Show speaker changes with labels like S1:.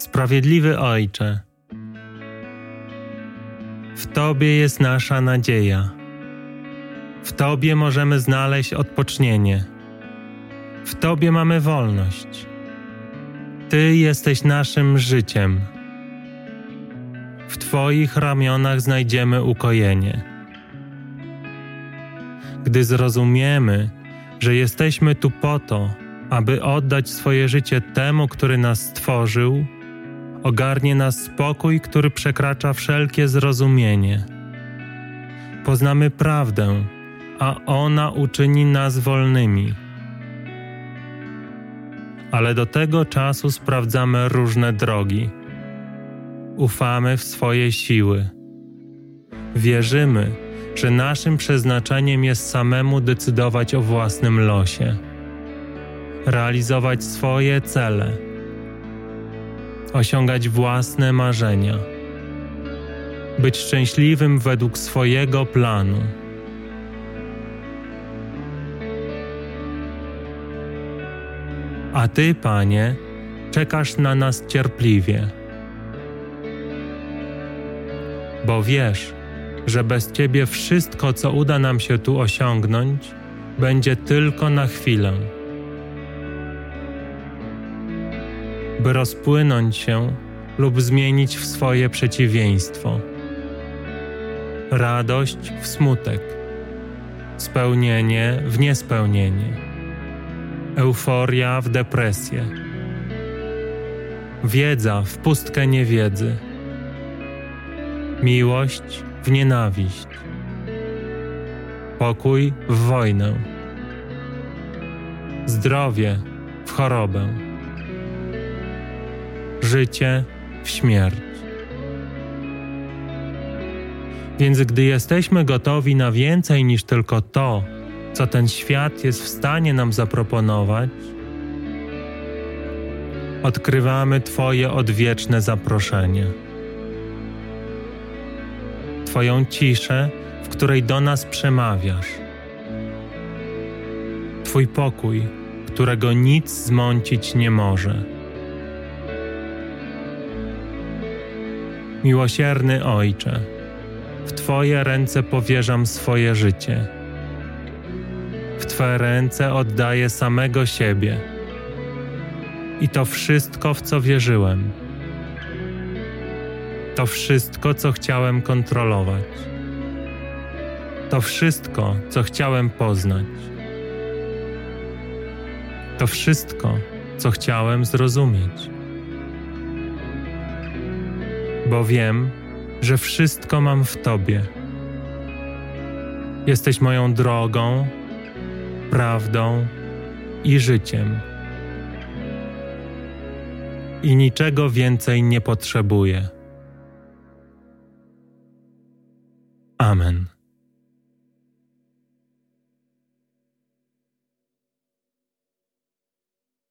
S1: Sprawiedliwy Ojcze, w Tobie jest nasza nadzieja. W Tobie możemy znaleźć odpocznienie. W Tobie mamy wolność. Ty jesteś naszym życiem. W Twoich ramionach znajdziemy ukojenie. Gdy zrozumiemy, że jesteśmy tu po to, aby oddać swoje życie temu, który nas stworzył, ogarnie nas spokój, który przekracza wszelkie zrozumienie. Poznamy prawdę, a ona uczyni nas wolnymi. Ale do tego czasu sprawdzamy różne drogi. Ufamy w swoje siły. Wierzymy, że naszym przeznaczeniem jest samemu decydować o własnym losie, realizować swoje cele, osiągać własne marzenia, być szczęśliwym według swojego planu. A Ty, Panie, czekasz na nas cierpliwie, bo wiesz, że bez Ciebie wszystko, co uda nam się tu osiągnąć, będzie tylko na chwilę. By rozpłynąć się lub zmienić w swoje przeciwieństwo. Radość w smutek, spełnienie w niespełnienie, euforia w depresję, wiedza w pustkę niewiedzy, miłość w nienawiść, pokój w wojnę, zdrowie w chorobę, życie w śmierć. Więc gdy jesteśmy gotowi na więcej niż tylko to, co ten świat jest w stanie nam zaproponować, odkrywamy Twoje odwieczne zaproszenie. Twoją ciszę, w której do nas przemawiasz. Twój pokój, którego nic zmącić nie może. Miłosierny Ojcze, w Twoje ręce powierzam swoje życie. W Twe ręce oddaję samego siebie i to wszystko, w co wierzyłem to wszystko, co chciałem kontrolować. To wszystko, co chciałem poznać. To wszystko, co chciałem zrozumieć. Bo wiem, że wszystko mam w Tobie. Jesteś moją drogą, prawdą i życiem. I niczego więcej nie potrzebuję. Amen.